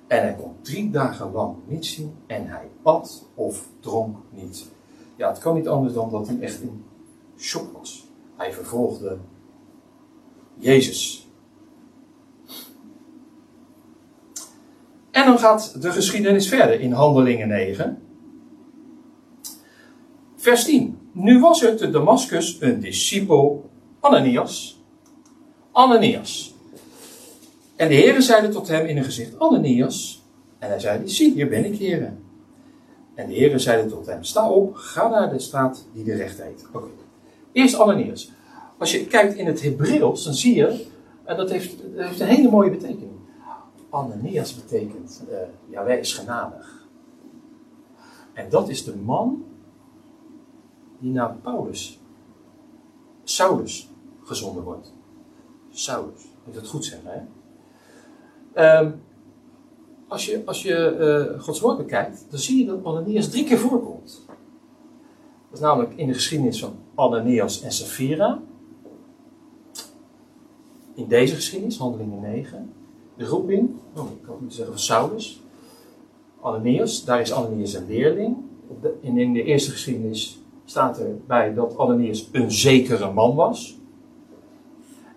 En hij kon drie dagen lang niet zien en hij at of dronk niet. Ja, het kan niet anders dan dat hij echt in shock was. Hij vervolgde Jezus. En dan gaat de geschiedenis verder in Handelingen 9. Vers 10. Nu was er te Damascus een discipel, Ananias. Ananias. En de heren zeiden tot hem in een gezicht, Ananias. En hij zei, zie, hier ben ik, heren. En de heren zeiden tot hem, sta op, ga naar de straat die de recht heet. Oké. Eerst Ananias. Als je kijkt in het Hebreeuws, dan zie je, en dat heeft, dat heeft een hele mooie betekenis. Ananias betekent, uh, Yahweh is genadig. En dat is de man die naar Paulus, Saulus, gezonden wordt. Saulus, moet ik dat goed zeggen, hè? Um, als je, als je uh, Gods woord bekijkt, dan zie je dat Ananias drie keer voorkomt. Dat is namelijk in de geschiedenis van Ananias en Sapphira. In deze geschiedenis, handelingen 9 de roeping, oh, ik had moeten zeggen van Saulus, Ananias, daar is Ananias een leerling. In de eerste geschiedenis staat erbij dat Ananias een zekere man was.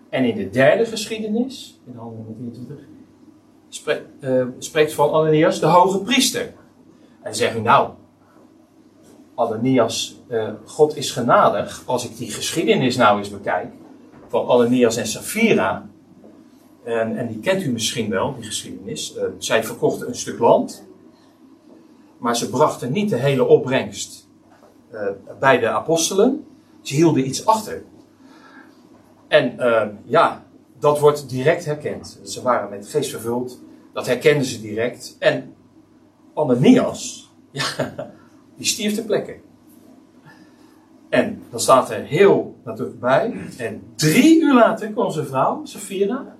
En in de derde geschiedenis, in handelingen 23, spreekt, uh, spreekt van Ananias de hoge priester. En zegt u nou, Ananias, uh, God is genadig, als ik die geschiedenis nou eens bekijk, van Ananias en Sapphira, en, en die kent u misschien wel, die geschiedenis. Uh, zij verkochten een stuk land. Maar ze brachten niet de hele opbrengst bij de apostelen. Ze hielden iets achter. En ja, dat wordt direct herkend. Ze waren met geest vervuld. Dat herkenden ze direct. En Ananias, ja, die stierf ter plekke. En dan staat er heel natuurlijk bij. En drie uur later kwam zijn vrouw, Safira,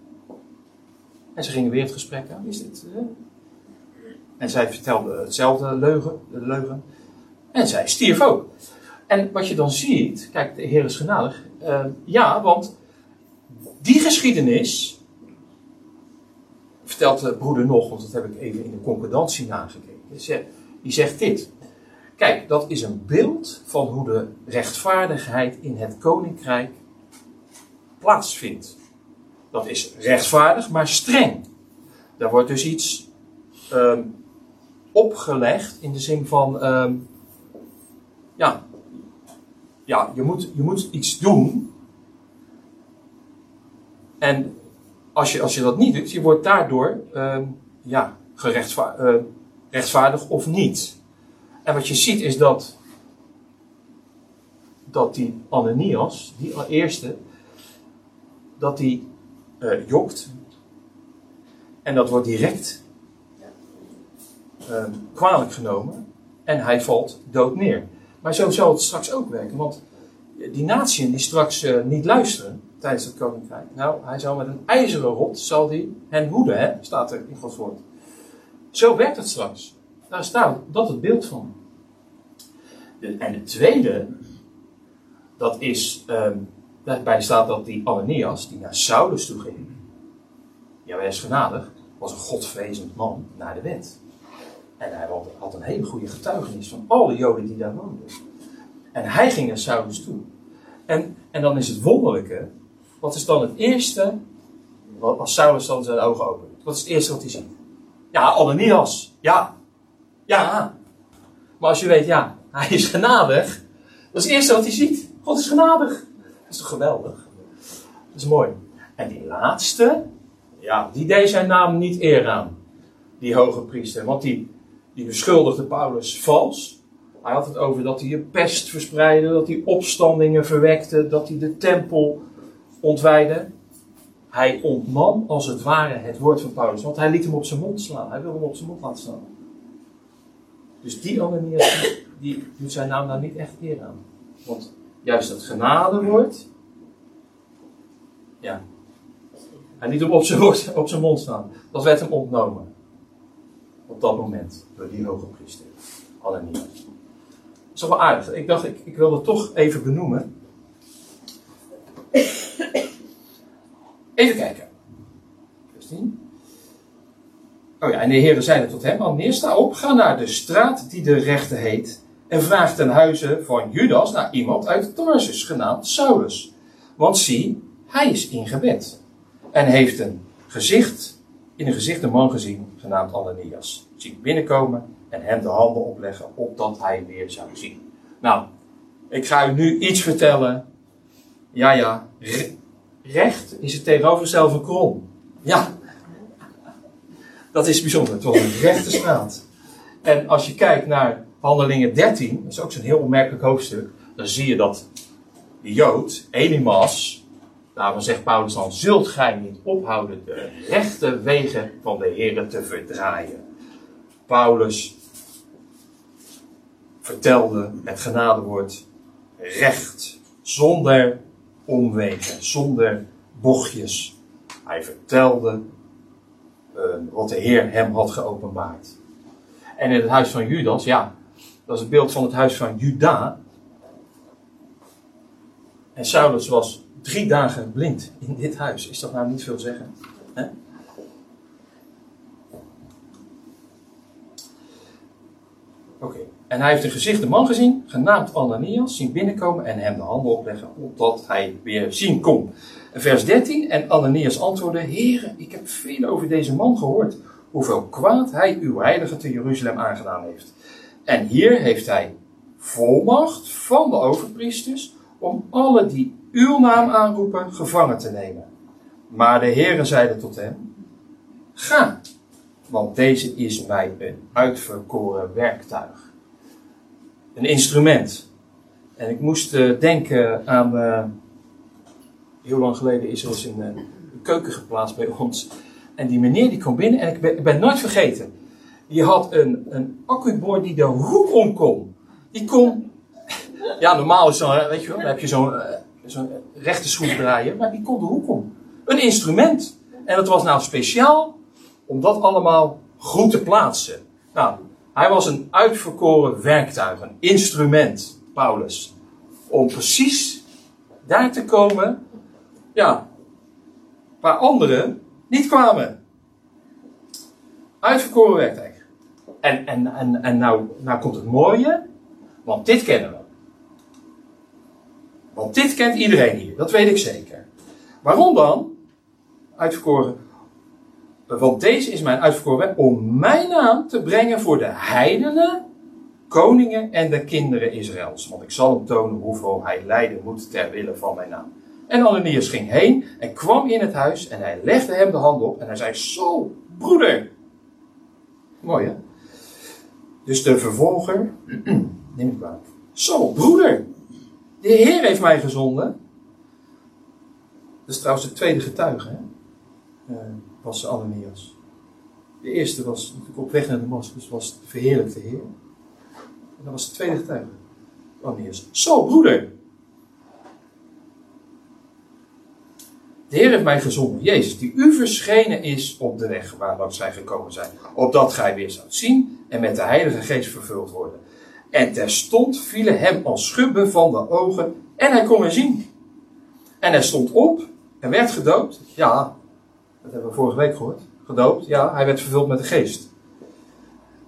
en ze gingen weer het gesprek aan. Is dit. Uh? En zij vertelde hetzelfde leugen, leugen. En zij stierf ook. En wat je dan ziet, kijk, de Heer is genadig. Uh, ja, want die geschiedenis. Vertelt de broeder nog, want dat heb ik even in de concordantie nagekeken. Die zegt dit. Kijk, dat is een beeld van hoe de rechtvaardigheid in het koninkrijk plaatsvindt. Dat is rechtvaardig, maar streng. Daar wordt dus iets um, opgelegd in de zin van, um, ja, ja je, moet, je moet iets doen. En als je, als je dat niet doet, je wordt daardoor um, ja, gerechtvaardig uh, rechtvaardig of niet. En wat je ziet is dat, dat die Ananias, die eerste, dat die uh, jokt. En dat wordt direct uh, kwalijk genomen. En hij valt dood neer. Maar zo zal het straks ook werken. Want die natie die straks eh, niet luisteren tijdens het koninkrijk. Nou, hij zal met een ijzeren rot zal die hen hoeden, hè? staat er in Gods woord. Zo werkt het straks. Daar staat dat het beeld van. De- en het tweede, dat is, ehm, daarbij staat dat die Ananias, die naar Saulus toe ging, ja, hij is genadig, was een godvrezend man naar de wet. En hij had, had een hele goede getuigenis van alle Joden die daar woonden. En hij ging naar Saulus toe. En, en dan is het wonderlijke, wat is dan het eerste, als Saulus dan zijn ogen opent, wat is het eerste wat hij ziet? Ja, Ananias, ja, ja. Maar als je weet, ja, hij is genadig, dat is het eerste wat hij ziet. God is genadig. Dat is toch geweldig? Dat is mooi. En die laatste, ja, die deed zijn naam niet eer aan. Die hoge priester. Want die, die beschuldigde Paulus vals. Hij had het over dat hij een pest verspreidde, dat hij opstandingen verwekte, dat hij de tempel ontwijde. Hij ontnam als het ware het woord van Paulus, want hij liet hem op zijn mond slaan. Hij wilde hem op zijn mond laten slaan. Dus die Ananias, die, doet zijn naam daar niet echt eer aan. Want juist dat genadewoord, ja, hij liet hem op zijn, woord, op zijn mond staan. Dat werd hem ontnomen. Op dat moment, door die hoge priester. Ananias. Is toch wel aardig. Ik dacht, ik, ik wil toch even benoemen. Even kijken. 16. Oh ja, en de heren zeiden tot hem, Ananias, sta op, ga naar de straat die de rechte heet, en vraag ten huize van Judas naar iemand uit Tarsus, genaamd Saulus. Want zie, hij is in gebed. En heeft een gezicht, in een gezicht een man gezien, genaamd Ananias. Zie binnenkomen en hem de handen opleggen, opdat hij weer zou zien. Nou, ik ga u nu iets vertellen. Ja, ja, re- recht is het tegenovergestelde krom. Ja, dat is bijzonder. Was een rechte straat. En als je kijkt naar Handelingen 13, dat is ook zo'n heel opmerkelijk hoofdstuk, dan zie je dat de Jood, Elimas, daarvan zegt Paulus dan, zult gij niet ophouden de rechte wegen van de Heer te verdraaien. Paulus vertelde het genadewoord recht, zonder omwegen, zonder bochtjes. Hij vertelde eh, wat de Heer hem had geopenbaard. En in het huis van Judas, ja, dat is het beeld van het huis van Juda. En Saulus was drie dagen blind in dit huis. Is dat nou niet veel zeggen? Oké. En hij heeft een gezichte man gezien, genaamd Ananias, zien binnenkomen en hem de handen opleggen, opdat hij weer zien kon. Vers 13, en Ananias antwoordde, Heere, ik heb veel over deze man gehoord, hoeveel kwaad hij uw heilige te Jeruzalem aangedaan heeft. En hier heeft hij volmacht van de overpriesters om alle die uw naam aanroepen gevangen te nemen. Maar de heren zeiden tot hem, ga, want deze is mij een uitverkoren werktuig. Een instrument. En ik moest eh, denken aan, eh, heel lang geleden is er eens een, eh, een keuken geplaatst bij ons. En die meneer die kwam binnen en ik ben, ik ben nooit vergeten. Die had een, een accuboord die de hoek om kon. Die kon, ja normaal is dan, weet je wel, dan heb je zo'n eh, zo'n rechte schroefdraaier, maar die kon de hoek om. Een instrument. En dat was nou speciaal om dat allemaal goed te plaatsen. Nou, hij was een uitverkoren werktuig, een instrument, Paulus. Om precies daar te komen, ja, waar anderen niet kwamen. Uitverkoren werktuig. En, en, en, en nou, nou komt het mooie, want dit kennen we. Want dit kent iedereen hier, dat weet ik zeker. Waarom dan? Uitverkoren. Want deze is mijn uitverkoren om mijn naam te brengen voor de heidenen, koningen en de kinderen Israëls. Want ik zal hem tonen hoeveel hij lijden moet ter wille van mijn naam. En Ananias ging heen en kwam in het huis en hij legde hem de hand op en hij zei, zo, broeder. Mooi hè? Dus de vervolger, neem ik kwalijk. Zo, broeder, de Heer heeft mij gezonden. Dat is trouwens de tweede getuige, hè? Eh, was Ananias. De eerste was natuurlijk op weg naar Damascus, was de Heer. En dat was de tweede getuige, Ananias. Zo, broeder! De Heer heeft mij gezonden, Jezus, die u verschenen is op de weg waarlangs zij gekomen zijn, opdat gij weer zou zien en met de Heilige Geest vervuld worden. En terstond vielen hem als schubben van de ogen en hij kon weer zien. En hij stond op en werd gedoopt. Ja, dat hebben we vorige week gehoord. Gedoopt, ja, hij werd vervuld met de geest.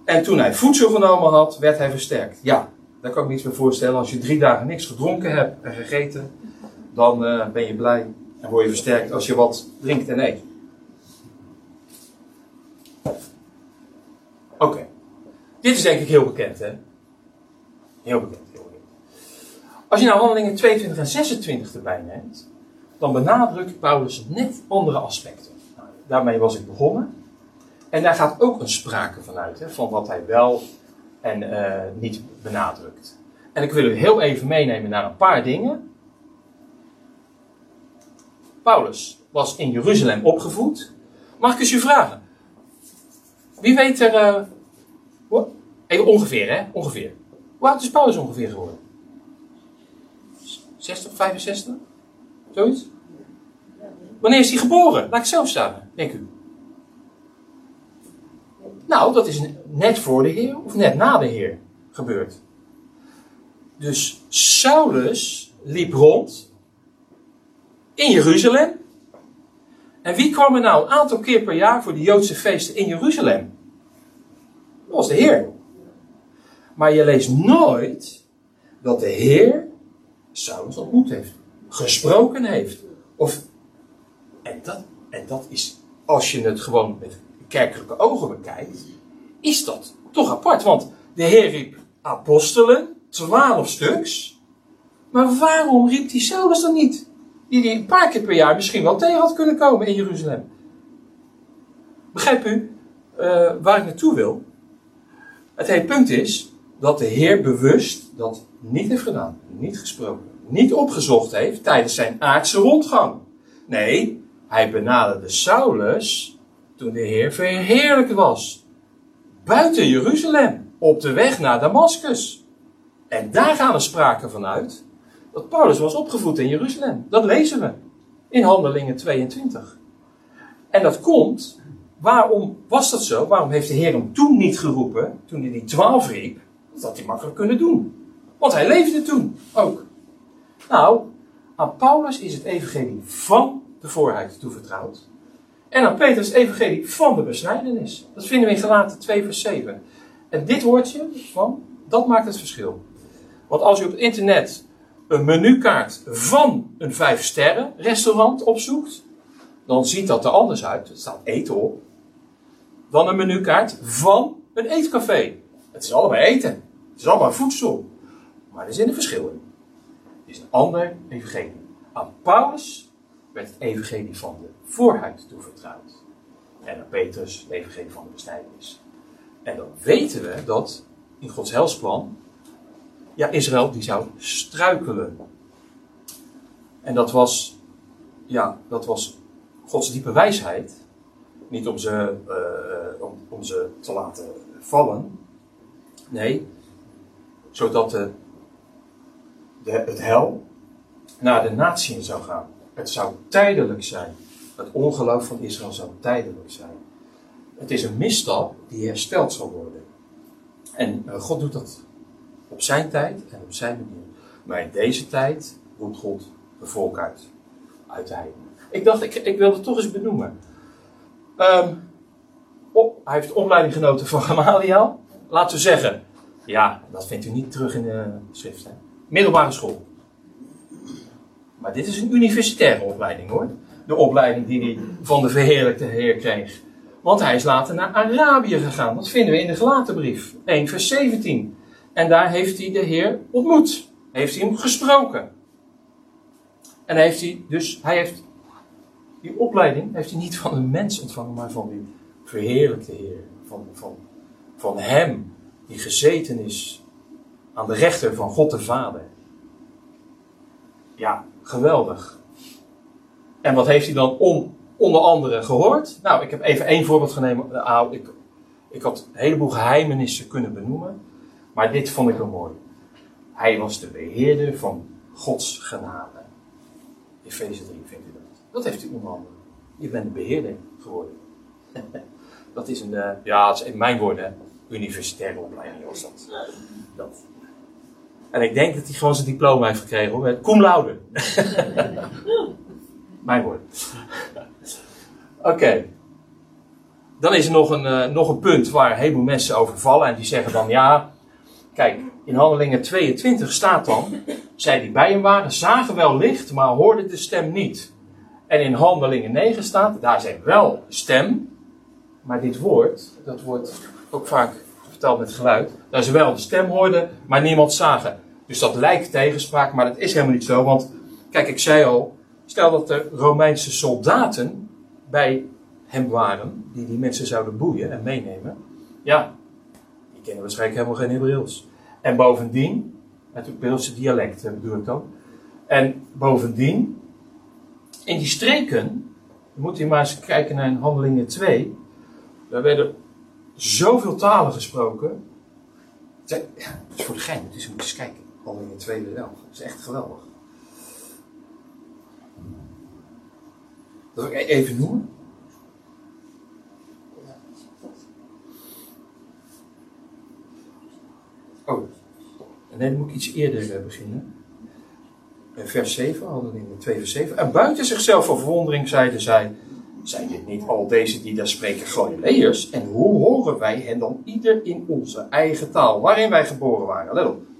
En toen hij voedsel genomen had, werd hij versterkt. Ja, daar kan ik me iets bij voorstellen. Als je drie dagen niks gedronken hebt en gegeten, dan uh, ben je blij en word je versterkt als je wat drinkt en eet. Oké. Dit is denk ik heel bekend, hè? Heel bekend, heel bekend. Als je nou handelingen 22 en 26 erbij neemt, dan benadrukt Paulus net andere aspecten. Daarmee was ik begonnen. En daar gaat ook een sprake van uit, hè, van wat hij wel en uh, niet benadrukt. En ik wil u heel even meenemen naar een paar dingen. Paulus was in Jeruzalem opgevoed. Mag ik eens u vragen? Wie weet er. Even ongeveer, hè? Ongeveer. Hoe oud is Paulus ongeveer geworden? 60, 65? Zoiets? Wanneer is hij geboren? Laat ik zelf staan, denk u. Nou, dat is net voor de Heer of net na de Heer gebeurd. Dus Saulus liep rond in Jeruzalem. En wie kwam er nou een aantal keer per jaar voor de Joodse feesten in Jeruzalem? Dat was de Heer. Maar je leest nooit dat de Heer Saulus ontmoet heeft, gesproken heeft. Of, en, dat, en dat is, als je het gewoon met kerkelijke ogen bekijkt, is dat toch apart. Want de Heer riep apostelen, twaalf stuks. Maar waarom riep hij Saulus dan niet? Die hij een paar keer per jaar misschien wel tegen had kunnen komen in Jeruzalem. Begrijp u uh, waar ik naartoe wil? Het hele punt is dat de Heer bewust dat niet heeft gedaan, niet gesproken, niet opgezocht heeft tijdens zijn aardse rondgang. Nee, hij benaderde Saulus toen de Heer verheerlijkt was. Buiten Jeruzalem, op de weg naar Damascus. En daar gaan we sprake van uit dat Paulus was opgevoed in Jeruzalem. Dat lezen we in Handelingen 22. En dat komt, waarom was dat zo? Waarom heeft de Heer hem toen niet geroepen, toen hij die twaalf riep? Dat had hij makkelijk kunnen doen. Want hij leefde toen ook. Nou, aan Paulus is het evangelie van de voorheid toevertrouwd. En aan Petrus het evangelie van de besnijdenis. Dat vinden we in Galaten 2 vers 7. En dit woordje van, dat maakt het verschil. Want als u op het internet een menukaart van een vijf sterren restaurant opzoekt, dan ziet dat er anders uit. Er staat eten op. Dan een menukaart van een eetcafé. Het is allemaal eten. Het is allemaal voedsel. Maar er zit een verschil in. Het is een ander evangelie. Aan Paulus werd het evangelie van de voorhuid toevertrouwd. En aan Petrus het evangelie van de besnijdenis. En dan weten we dat in Gods helsplan, ja, Israël die zou struikelen. En dat was, ja, dat was Gods diepe wijsheid. Niet om ze, uh, om, om ze te laten vallen. Nee, zodat de, de, het hel naar de natie zou gaan. Het zou tijdelijk zijn. Het ongeloof van Israël zou tijdelijk zijn. Het is een misstap die hersteld zal worden. En uh, God doet dat op zijn tijd en op zijn manier. Maar in deze tijd roept God de volk uit. Uit de heiden. Ik dacht, ik, ik wilde het toch eens benoemen. Um, oh, hij heeft opleiding genoten van Gamaliel. Laten we zeggen, ja, dat vindt u niet terug in de schrift. Hè? Middelbare school. Maar dit is een universitaire opleiding hoor. De opleiding die hij van de verheerlijkte Heer kreeg. Want hij is later naar Arabië gegaan. Dat vinden we in de Gelatenbrief 1 vers 17. En daar heeft hij de Heer ontmoet. Heeft hij hem gesproken. En heeft hij dus, hij heeft die opleiding heeft hij niet van een mens ontvangen, maar van die verheerlijkte Heer. Van, van, van hem die gezeten is aan de rechter van God de Vader. Ja, geweldig. En wat heeft hij dan om, onder andere gehoord? Nou, ik heb even één voorbeeld genomen. Nou, ik, ik had een heleboel geheimenissen kunnen benoemen. Maar dit vond ik wel mooi. Hij was de beheerder van Gods genade. Efeze 3 vindt u dat. Dat heeft u onderhandeld. Je bent de beheerder geworden. dat is een, uh, ja, dat is in mijn woorden, universitaire opleiding was dat. dat. En ik denk dat hij gewoon zijn diploma heeft gekregen hoor, cum laude. mijn woord. Oké. Dan is er nog een, uh, nog een punt waar een heleboel mensen over vallen. En die zeggen dan, ja, kijk, in Handelingen 22 staat dan, zij die bij hem waren, zagen wel licht, maar hoorden de stem niet. En in Handelingen 9 staat, daar zijn wel stem, maar dit woord, dat wordt ook vaak verteld met geluid, dat ze wel de stem hoorden, maar niemand zagen. Dus dat lijkt tegenspraak, maar dat is helemaal niet zo. Want, kijk, ik zei al, stel dat er Romeinse soldaten bij hem waren, die die mensen zouden boeien en meenemen. Ja, die kennen waarschijnlijk helemaal geen Hebreeuws. En bovendien, het Hebreeuwse dialect bedoel ik dan. En bovendien, in die streken, moet je maar eens kijken naar Handelingen 2. Daar werden zoveel talen gesproken. Het is voor de gein, dus je moet eens kijken. Handelingen 2 wel. Dat is echt geweldig. Dat wil ik even noemen. Oh, nee, dan moet ik iets eerder beginnen. Vers 7, handelingen 2 vers 7. En buiten zichzelf van verwondering zeiden zij, zijn dit niet al deze die daar spreken Galileërs? En hoe horen wij hen dan ieder in onze eigen taal, waarin wij geboren waren? Let op.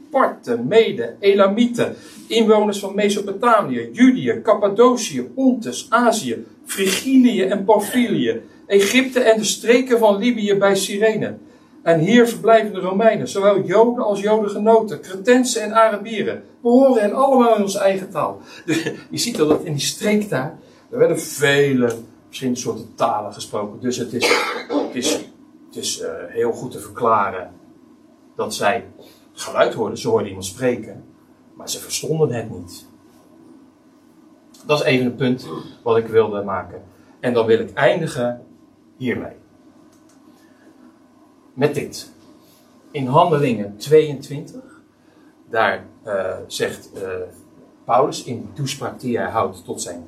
Mede, Elamieten, inwoners van Mesopotamië, Judië, Cappadocië, Pontus, Azië, Frigilië en Pamphylië, Egypte en de streken van Libië bij Cyrene. En hier verblijven de Romeinen, zowel Joden als Jodengenoten, Cretensen en Arabieren. We horen hen allemaal in onze eigen taal. Je ziet dat in die streek daar, er werden vele verschillende soorten talen gesproken. Dus het is, het is, het is uh, heel goed te verklaren dat zij geluid hoorden. Ze hoorden iemand spreken, maar ze verstonden het niet. Dat is even een punt wat ik wilde maken. En dan wil ik eindigen hiermee. Met dit. In Handelingen 22, daar uh, zegt uh, Paulus in de toespraak die hij houdt tot, zijn,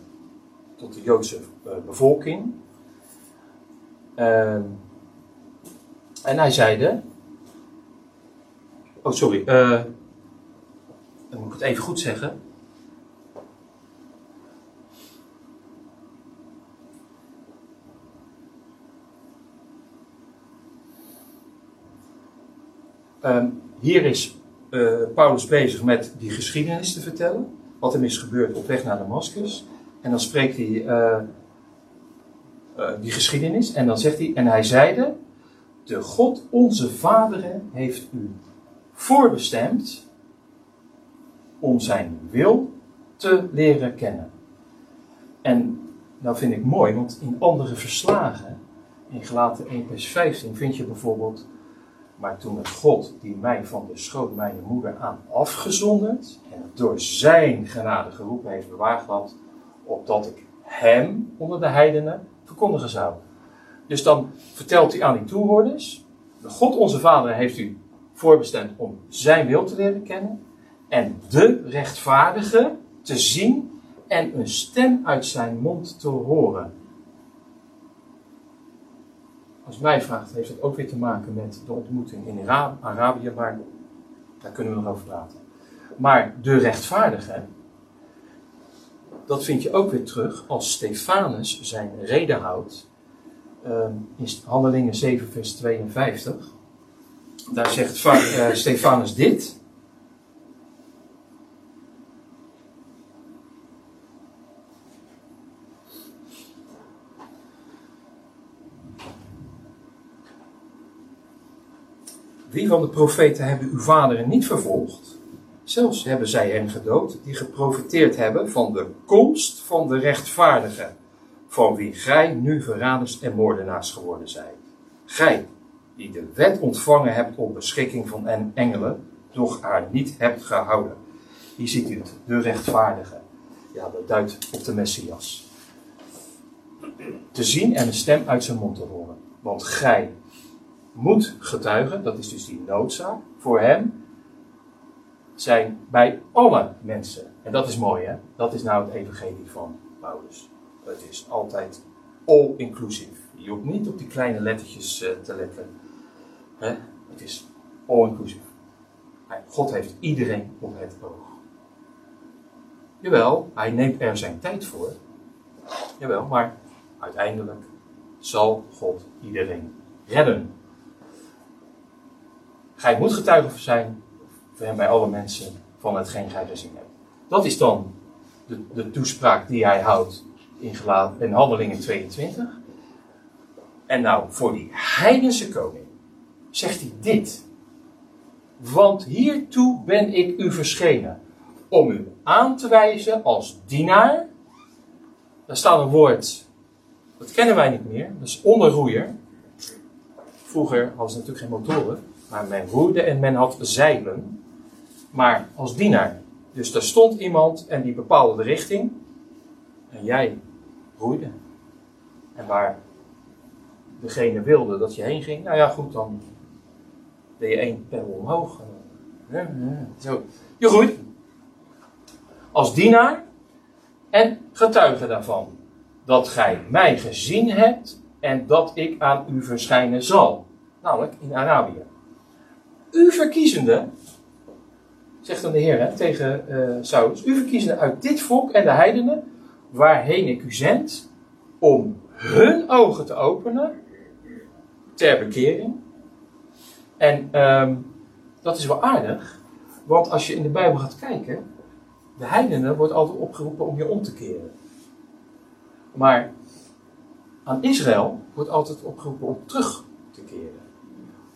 tot de Joodse uh, bevolking. Ehm, en hij zeide. Oh, sorry. dan moet ik het even goed zeggen. Um, hier is uh, Paulus bezig met die geschiedenis te vertellen. Wat hem is gebeurd op weg naar Damascus. En dan spreekt hij uh, die geschiedenis. En dan zegt hij, en hij zeide, de God onze vaderen heeft u voorbestemd om zijn wil te leren kennen. En dat vind ik mooi, want in andere verslagen, in Gelaten 1 vers 15, vind je bijvoorbeeld maar toen het God, die mij van de schoot mijn moeder aan afgezonderd en door zijn genade geroepen heeft bewaard had, opdat ik hem onder de heidenen verkondigen zou. Dus dan vertelt hij aan die toehoorders, de God onze Vader heeft u voorbestemd om zijn wil te leren kennen en de rechtvaardige te zien en een stem uit zijn mond te horen als mij vraagt, heeft het ook weer te maken met de ontmoeting in Arabië, maar daar kunnen we nog over praten. Maar de rechtvaardige, dat vind je ook weer terug als Stefanus zijn reden houdt ehm, in Handelingen 7, vers 52. Daar zegt uh, Stefanus dit. Wie van de profeten hebben uw vaderen niet vervolgd? Zelfs hebben zij hen gedood, die geprofiteerd hebben van de komst van de rechtvaardige, van wie gij nu verraders en moordenaars geworden zijt. Gij, die de wet ontvangen hebt op beschikking van engelen, doch haar niet hebt gehouden. Hier ziet u het, de rechtvaardige. Ja, dat duidt op de Messias. Te zien en een stem uit zijn mond te horen. Want gij, moet getuigen, dat is dus die noodzaak, voor hem zijn bij alle mensen. En dat is mooi, hè? Dat is nou het evangelie van Paulus. Het is altijd all-inclusive. Je hoeft niet op die kleine lettertjes eh, te letten. Het is all-inclusive. God heeft iedereen op het oog. Jawel, hij neemt er zijn tijd voor. Jawel, maar uiteindelijk zal God iedereen redden. Gij moet getuige zijn voor hem bij alle mensen van hetgeen gij gezien hebt. Dat is dan de, de toespraak die hij houdt in, in Handelingen 22. En nou, voor die heidense koning zegt hij dit. Want hiertoe ben ik u verschenen. Om u aan te wijzen als dienaar. Daar staat een woord, dat kennen wij niet meer. Dat is onderroeier. Vroeger hadden ze natuurlijk geen motoren. Maar men roeide en men had zeilen. Maar als dienaar. Dus daar stond iemand en die bepaalde de richting. En jij roeide. En waar degene wilde dat je heen ging. Nou ja, goed, dan deed je één peddel omhoog. Zo. Je roeit. Als dienaar en getuige daarvan. Dat gij mij gezien hebt en dat ik aan u verschijnen zal. Namelijk in Arabië. U verkiezende, zegt dan de Heer hè, tegen Saulus. U verkiezende uit dit volk en de heidenen, waarheen ik u zend, om hun ogen te openen ter bekering. En ehm, dat is wel aardig, want als je in de Bijbel gaat kijken, de heidenen wordt altijd opgeroepen om je om te keren. Maar aan Israël wordt altijd opgeroepen om terug te keren.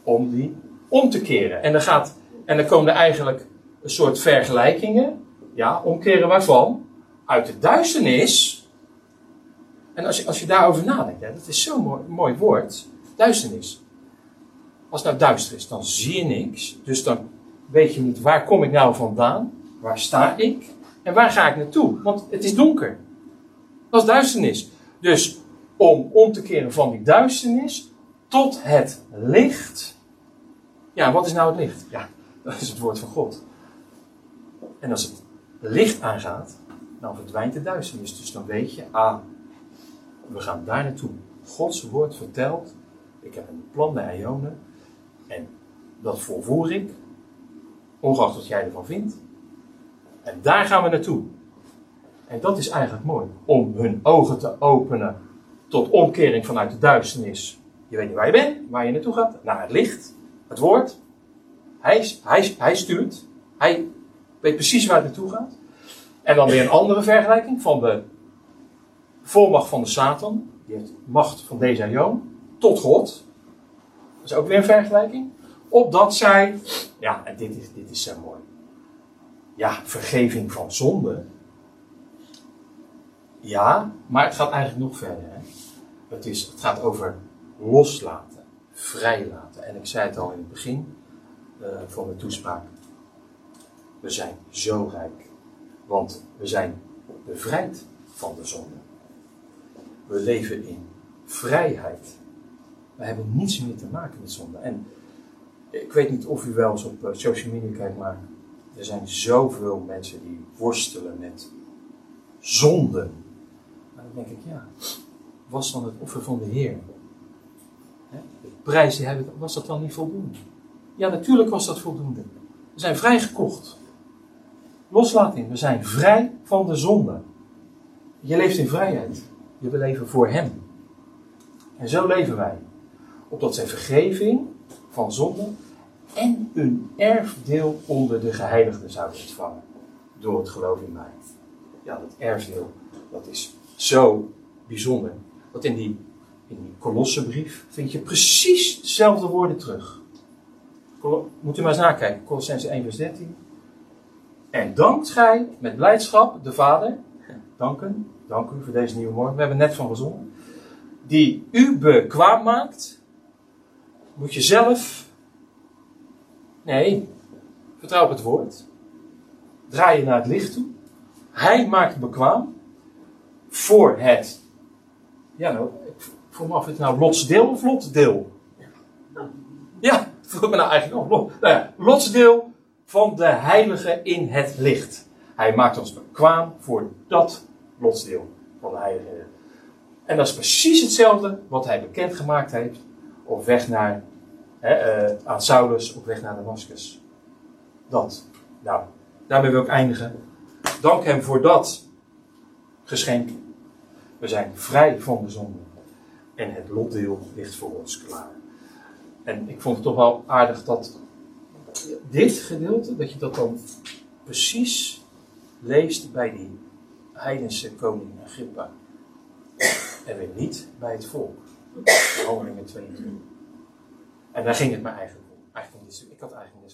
Om die om te keren. En dan, gaat, en dan komen er eigenlijk een soort vergelijkingen. Ja, omkeren waarvan? Uit de duisternis. En als je, als je daarover nadenkt, hè, dat is zo'n mooi, mooi woord. Duisternis. Als het nou duister is, dan zie je niks. Dus dan weet je niet waar kom ik nou vandaan? Waar sta ik? En waar ga ik naartoe? Want het is donker. Dat is duisternis. Dus om om te keren van die duisternis tot het licht. Ja, wat is nou het licht? Ja, dat is het woord van God. En als het licht aangaat, dan verdwijnt de duisternis. Dus dan weet je, ah, we gaan daar naartoe. Gods woord vertelt, ik heb een plan bij Ionen. En dat volvoer ik, ongeacht wat jij ervan vindt. En daar gaan we naartoe. En dat is eigenlijk mooi. Om hun ogen te openen tot omkering vanuit de duisternis. Je weet niet waar je bent, waar je naartoe gaat. Naar het licht, het woord. Hij, hij, hij stuurt. Hij weet precies waar het naartoe gaat. En dan weer een andere vergelijking van de volmacht van de Satan. Die heeft macht van deze Joon tot God. Dat is ook weer een vergelijking. Opdat zij, ja, en dit is, dit is zo mooi. Ja, vergeving van zonde. Ja, maar het gaat eigenlijk nog verder. Hè? Het, is, het gaat over loslaten, vrijlaten. En ik zei het al in het begin uh, van de toespraak. We zijn zo rijk. Want we zijn bevrijd van de zonde. We leven in vrijheid. We hebben niets meer te maken met zonde. En ik weet niet of u wel eens op social media kijkt, maar er zijn zoveel mensen die worstelen met zonde. Maar dan denk ik, ja, was dan het offer van de Heer? De prijs die hij was dat dan niet voldoende? Ja, natuurlijk was dat voldoende. We zijn vrijgekocht. Loslating, we zijn vrij van de zonde. Je leeft in vrijheid. Je leven voor Hem. En zo leven wij. Opdat zijn vergeving van zonde en een erfdeel onder de geheiligden zouden ontvangen. Door het geloof in mij. Ja, dat erfdeel, dat is zo bijzonder. Want in die, in die Kolossenbrief vind je precies dezelfde woorden terug. Moet u maar eens nakijken. Colossense 1 vers 13. En dankt gij met blijdschap de Vader. Danken. Dank u voor deze nieuwe morgen. We hebben net van gezongen. Die u bekwaam maakt. Moet je zelf. Nee. Vertrouw op het woord. Draai je naar het licht toe. Hij maakt bekwaam. Voor het. Ja, nou. Ik vroeg me af het nou lotsdeel of lotdeel. Ja, vroeg me nou eigenlijk af. Nou ja, lotsdeel van de heilige in het licht. Hij maakt ons bekwaam voor dat lotsdeel van de heilige. En dat is precies hetzelfde wat hij bekendgemaakt heeft op weg naar, hè, eh, aan Saulus op weg naar Damascus. Dat. Nou, daarmee wil ik eindigen. Dank hem voor dat geschenk. We zijn vrij van de zonde. En het lotdeel ligt voor ons klaar. En ik vond het toch wel aardig dat dit gedeelte, dat je dat dan precies leest bij die heidense koning Agrippa. En weer niet bij het volk. Handelingen 22. En daar ging het me eigenlijk om. Eigenlijk om. Ik had eigenlijk